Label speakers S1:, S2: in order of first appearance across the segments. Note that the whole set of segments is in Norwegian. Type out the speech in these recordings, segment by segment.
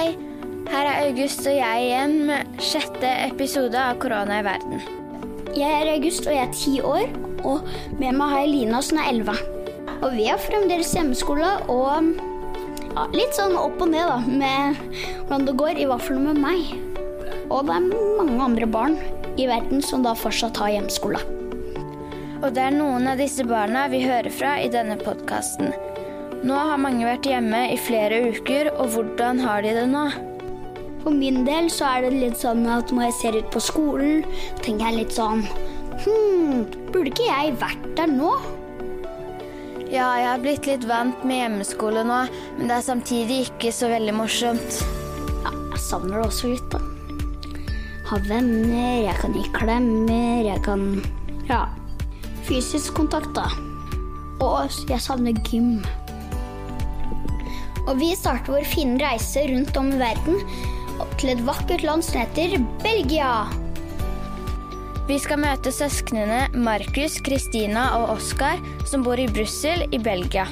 S1: Hei, her er August og jeg igjen med sjette episode av Korona i verden.
S2: Jeg er August og jeg er ti år, og med meg har jeg Lina som er elleve. Og vi har fremdeles hjemmeskole og ja, litt sånn opp og ned da, med hvordan det går, i hvert fall med meg. Og det er mange andre barn i verden som da fortsatt har hjemmeskole.
S1: Og det er noen av disse barna vi hører fra i denne podkasten. Nå har mange vært hjemme i flere uker, og hvordan har de det nå?
S2: For min del så er det litt sånn at når jeg ser ut på skolen, tenker jeg litt sånn Hm, burde ikke jeg vært der nå?
S1: Ja, jeg har blitt litt vant med hjemmeskole nå, men det er samtidig ikke så veldig morsomt.
S2: Ja, jeg savner det også litt, da. Ha venner, jeg kan gi klemmer, jeg kan Ja, fysisk kontakt, da. Og jeg savner gym. Og vi starter vår fine reise rundt om i verden til et vakkert land som heter Belgia.
S1: Vi skal møte søsknene Markus, Kristina og Oskar, som bor i Brussel i Belgia.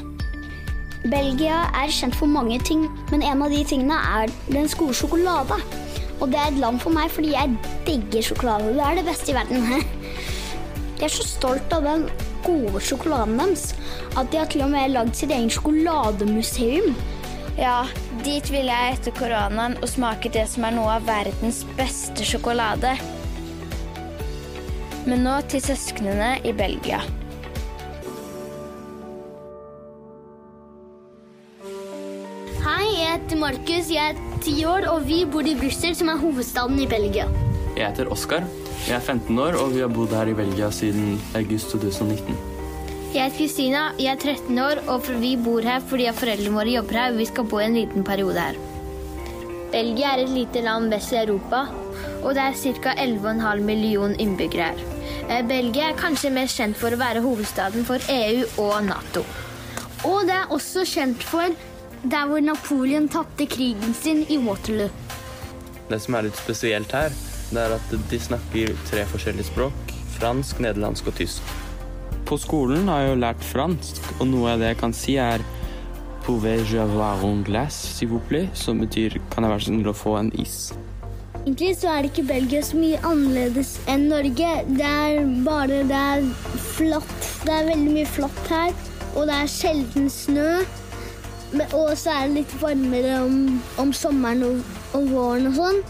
S2: Belgia er kjent for mange ting, men en av de tingene er dens gode sjokolade. Og det er et land for meg fordi jeg digger sjokolade. Det er det beste i verden. Jeg er så stolt av den gode sjokoladen deres at de har til og med lagd sitt eget sjokolademuseum.
S1: Ja, dit vil jeg etter koronaen og smake det som er noe av verdens beste sjokolade. Men nå til søsknene i Belgia.
S2: Hei, jeg heter Markus, jeg er ti år, og vi bor i Brussel, som er hovedstaden i Belgia.
S3: Jeg heter Oskar. Jeg er 15 år, og vi har bodd her i Belgia siden august 2019.
S4: Jeg heter Kristina, jeg er 13 år, og vi bor her fordi foreldrene våre jobber her. og Vi skal bo en liten periode her. Belgia er et lite land vest i Europa, og det er ca. 11,5 million innbyggere her. Eh, Belgia er kanskje mest kjent for å være hovedstaden for EU og Nato.
S2: Og det er også kjent for der hvor Napoleon tapte krigen sin i Waterloo.
S3: Det som er litt spesielt her, det er at de snakker tre forskjellige språk. Fransk, nederlandsk og tysk. På skolen har jeg jo lært fransk, og noe av det jeg kan si, er Pouvez-je avoir un glace, s'il vous plaît? Som betyr kan jeg være så snill å få en is?
S2: Egentlig så er ikke Belgia så mye annerledes enn Norge. Det er bare det er flott. Det er veldig mye flott her, og det er sjelden snø. Og så er det litt varmere om, om sommeren og, og våren og sånn.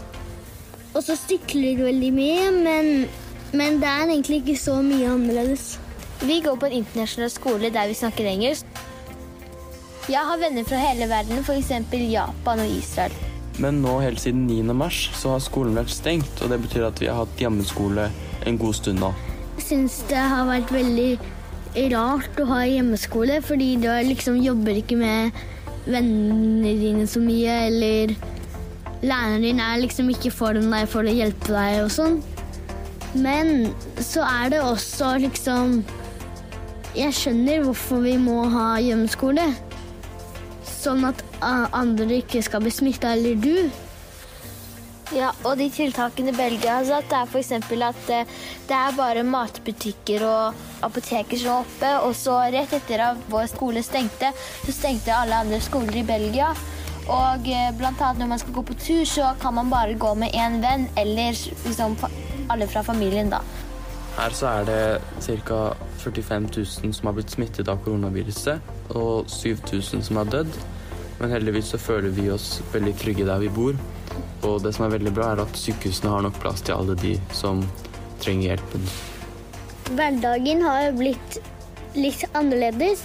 S2: Og så stikler det veldig mye, men, men det er egentlig ikke så mye annerledes.
S4: Vi går på en internasjonal skole der vi snakker engelsk. Jeg har venner fra hele verden, f.eks. Japan og Israel.
S3: Men nå helt siden 9. mars så har skolen vært stengt, og det betyr at vi har hatt hjemmeskole en god stund nå.
S2: Jeg syns det har vært veldig rart å ha hjemmeskole, fordi du liksom jobber ikke med vennene dine så mye, eller læreren din er liksom ikke foran deg for å hjelpe deg og sånn. Men så er det også liksom Jeg skjønner hvorfor vi må ha hjemmeskole. Sånn at ah, andre ikke skal bli smitta, eller du.
S4: Ja, og de tiltakene Belgia har satt, er f.eks. at eh, det er bare matbutikker og apoteker som er oppe. Og så rett etter at vår skole stengte, så stengte alle andre skoler i Belgia. Og eh, blant annet når man skal gå på tur, så kan man bare gå med én venn, eller liksom alle fra familien, da.
S3: Her så er det ca. 45 000 som har blitt smittet av koronaviruset, og 7000 som har dødd. Men heldigvis så føler vi oss veldig trygge der vi bor. Og det som er veldig bra, er at sykehusene har nok plass til alle de som trenger hjelpen.
S2: Hverdagen har blitt litt annerledes,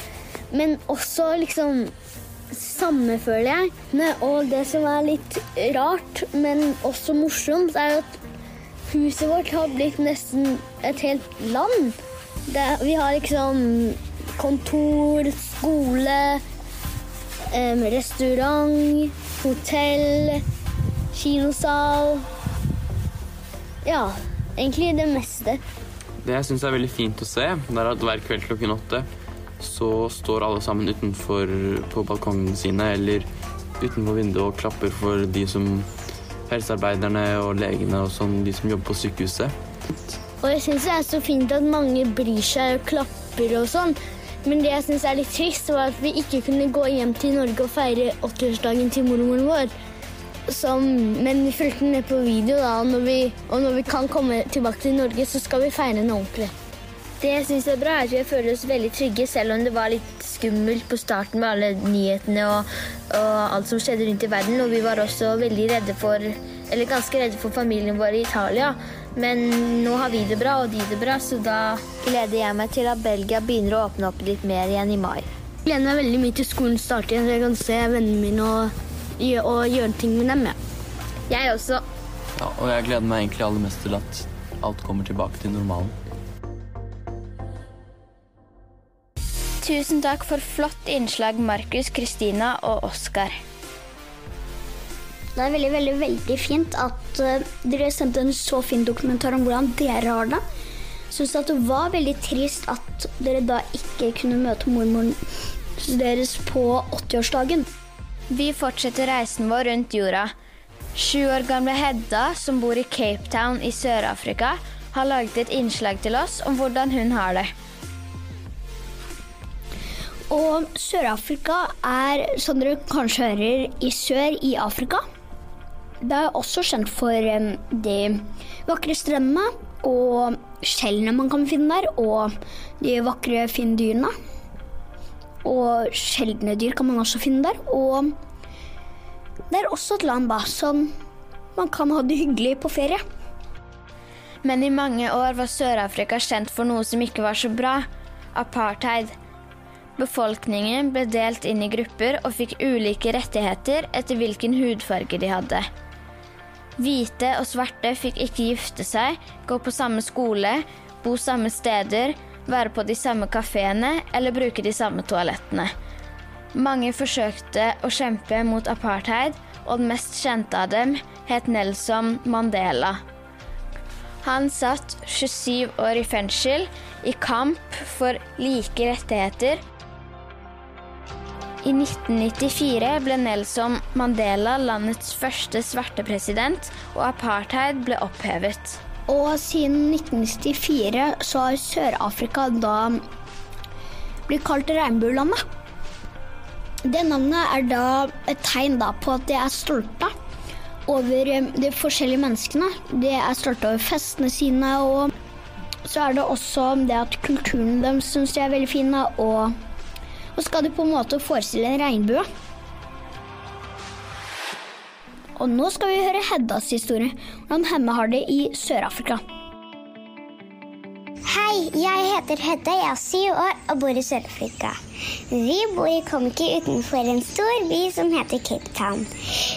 S2: men også liksom samme, føler jeg. Og det som er litt rart, men også morsomt, er at huset vårt har blitt nesten et helt land. Det, vi har liksom kontor, skole, eh, restaurant, hotell, kinosal. Ja, egentlig det meste.
S3: Det jeg syns er veldig fint å se, er at hver kveld klokken åtte så står alle sammen utenfor på balkongene sine eller utenfor vinduet og klapper for de som helsearbeiderne og legene og sånn, de som jobber på sykehuset.
S2: Og jeg syns det er så fint at mange bryr seg og klapper og sånn. Men det jeg syns er litt trist, var at vi ikke kunne gå hjem til Norge og feire 80-årsdagen til mormoren vår. Som, men vi fulgte med på video, da, og når, vi, og når vi kan komme tilbake til Norge, så skal vi feire den ordentlig.
S4: Det jeg syns er bra, er at vi føler oss veldig trygge, selv om det var litt skummelt på starten med alle nyhetene og, og alt som skjedde rundt i verden. Og vi var også veldig redde for Eller ganske redde for familien vår i Italia. Men nå har vi det bra, og de det bra, så da gleder jeg meg til at Belgia begynner å åpne opp litt mer igjen i mai.
S2: Jeg gleder meg veldig mye til skolen starter igjen, så jeg kan se vennene mine og, og gjøre ting med dem. Ja.
S4: Jeg også.
S3: Ja, og jeg gleder meg egentlig aller mest til at alt kommer tilbake til normalen.
S1: Tusen takk for flott innslag, Markus, Kristina og Oskar.
S5: Det er veldig, veldig, veldig fint at eh, dere sendte en så fin dokumentar om hvordan dere har det. Syns at det var veldig trist at dere da ikke kunne møte mormoren deres på 80-årsdagen.
S1: Vi fortsetter reisen vår rundt jorda. Sju år gamle Hedda, som bor i Cape Town i Sør-Afrika, har laget et innslag til oss om hvordan hun har det.
S5: Og Sør-Afrika er, som dere kanskje hører, i sør i Afrika. Det er også kjent for de vakre strendene og skjellene man kan finne der, og de vakre fine dyrene. Og sjeldne dyr kan man også finne der. Og det er også et land da, som man kan ha det hyggelig på ferie.
S1: Men i mange år var Sør-Afrika kjent for noe som ikke var så bra apartheid. Befolkningen ble delt inn i grupper og fikk ulike rettigheter etter hvilken hudfarge de hadde. Hvite og svarte fikk ikke gifte seg, gå på samme skole, bo samme steder, være på de samme kafeene eller bruke de samme toalettene. Mange forsøkte å kjempe mot apartheid, og den mest kjente av dem het Nelson Mandela. Han satt 27 år i fengsel i kamp for like rettigheter. I 1994 ble Nelson Mandela landets første svarte president, og apartheid ble opphevet.
S5: Og siden 1994 så har Sør-Afrika da blitt kalt regnbuelandet. Det navnet er da et tegn da på at de er stolte over de forskjellige menneskene. De er stolte over festene sine, og så er det også det at kulturen deres syns de er veldig fine, og skal du på en måte forestille en regnbue. Og nå skal vi høre Heddas historie, hvordan henne har det i Sør-Afrika.
S6: Hei, jeg heter Hedda, jeg er syv år og bor i Sør-Afrika. Vi bor i Komki utenfor en stor by som heter Cape Town.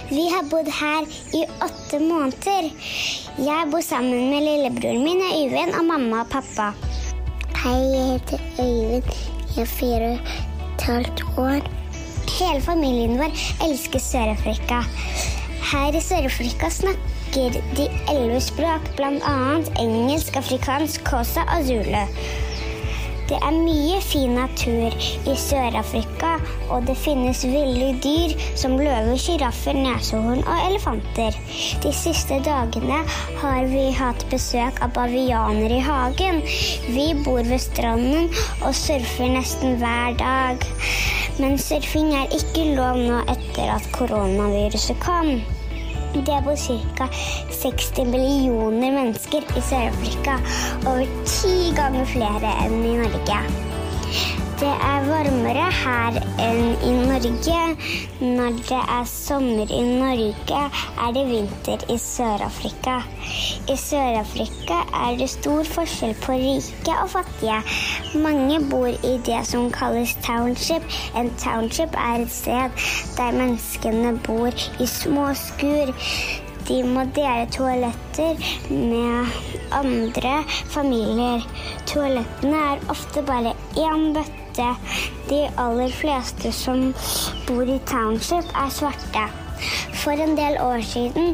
S6: Vi har bodd her i åtte måneder. Jeg bor sammen med lillebroren min Øyvind og mamma og pappa. Hei, jeg heter Øyvind. Jeg er fire og halvt år. Hele familien vår elsker Sør-Afrika. Her i Sør-Afrika snakker de elleve språk, bl.a. engelsk, afrikansk, kosa og zulu. Det er mye fin natur i Sør-Afrika, og det finnes ville dyr som løver, sjiraffer, neshorn og elefanter. De siste dagene har vi hatt besøk av bavianer i hagen. Vi bor ved stranden og surfer nesten hver dag. Men surfing er ikke lov nå etter at koronaviruset kom. Det bor ca. 60 millioner mennesker i Sør-Afrika. Over ti ganger flere enn i Norge. Det er varmere her enn i Norge. Når det er sommer i Norge, er det vinter i Sør-Afrika. I Sør-Afrika er det stor forskjell på rike og fattige. Mange bor i det som kalles township. En township er et sted der menneskene bor i små skur. De må dele toaletter med andre familier. Toalettene er ofte bare én bøtte de aller fleste som bor i township, er svarte. For en del år siden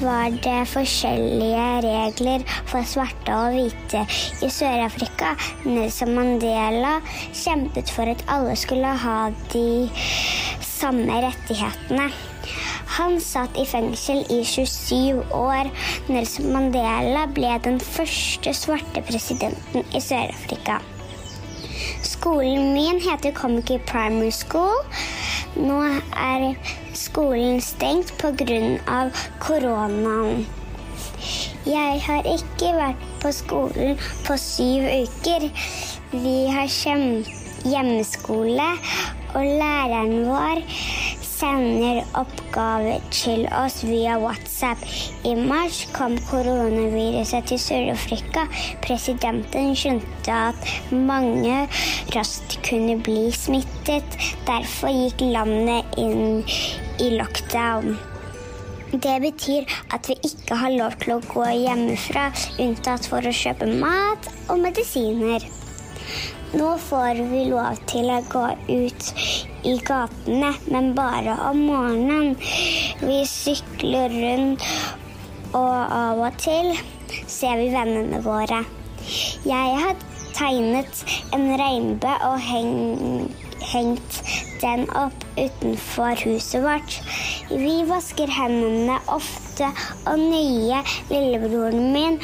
S6: var det forskjellige regler for svarte og hvite i Sør-Afrika. Nelson Mandela kjempet for at alle skulle ha de samme rettighetene. Han satt i fengsel i 27 år. Nelson Mandela ble den første svarte presidenten i Sør-Afrika. Skolen min heter Comic Primary School. Nå er skolen stengt pga. koronaen. Jeg har ikke vært på skolen på syv uker. Vi har hjemmeskole, og læreren vår sender oppgaver til oss via WhatsApp. I mars kom koronaviruset til Sør-Afrika. Presidenten skjønte at mange raskt kunne bli smittet. Derfor gikk landet inn i lockdown. Det betyr at vi ikke har lov til å gå hjemmefra, unntatt for å kjøpe mat og medisiner. Nå får vi lov til å gå ut i gatene, men bare om morgenen. Vi sykler rundt, og av og til ser vi vennene våre. Jeg har tegnet en regnbue og hengt den opp utenfor huset vårt. Vi vasker hendene ofte og nye Lillebroren min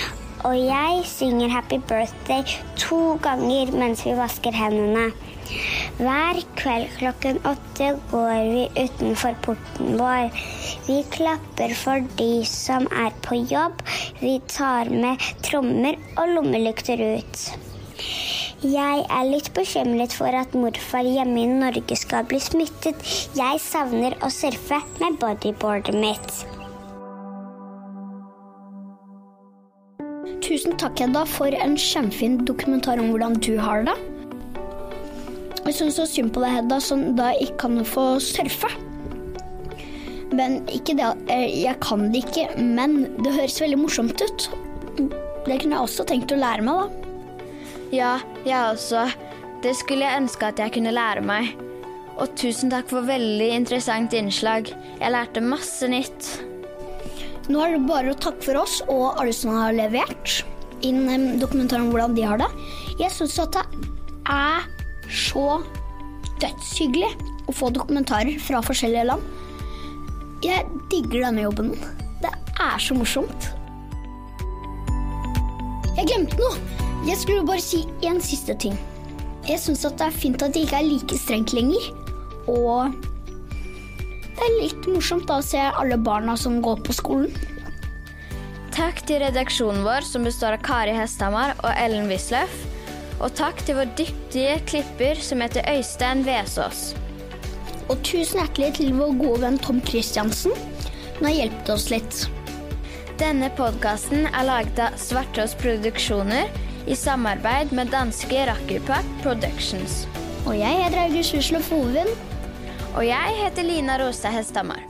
S6: og jeg synger 'Happy Birthday' to ganger mens vi vasker hendene. Hver kveld klokken åtte går vi utenfor porten vår. Vi klapper for de som er på jobb. Vi tar med trommer og lommelykter ut. Jeg er litt bekymret for at morfar hjemme i Norge skal bli smittet. Jeg savner å surfe med bodyboardet mitt.
S5: Tusen takk, Hedda, for en kjempefin dokumentar om hvordan du har det. Jeg syns så synd på deg, Hedda, som da ikke kan få surfe. Men ikke det eh, Jeg kan det ikke, men det høres veldig morsomt ut. Det kunne jeg også tenkt å lære meg, da.
S1: Ja, jeg også. Det skulle jeg ønske at jeg kunne lære meg. Og tusen takk for veldig interessant innslag. Jeg lærte masse nytt.
S5: Nå er det bare å takke for oss og alle som har levert inn dokumentaren om hvordan de har det. Jeg syns at det er så dødshyggelig å få dokumentarer fra forskjellige land. Jeg digger denne jobben. Det er så morsomt. Jeg glemte noe. Jeg skulle bare si en siste ting. Jeg syns det er fint at det ikke er like strengt lenger. Og det er litt morsomt da å se alle barna som går på skolen.
S1: Takk til redaksjonen vår, som består av Kari Hesthamar og Ellen Wisløff. Og takk til vår dyktige klipper, som heter Øystein Vesås.
S5: Og tusen hjertelig til vår gode venn Tom Christiansen. Han har hjulpet oss litt.
S1: Denne podkasten er laget av Svartås Produksjoner i samarbeid med danske Rakkerpark Productions.
S5: Og jeg heter August Wisløff Hoven.
S1: Og jeg heter Lina Rosa Hesthamar.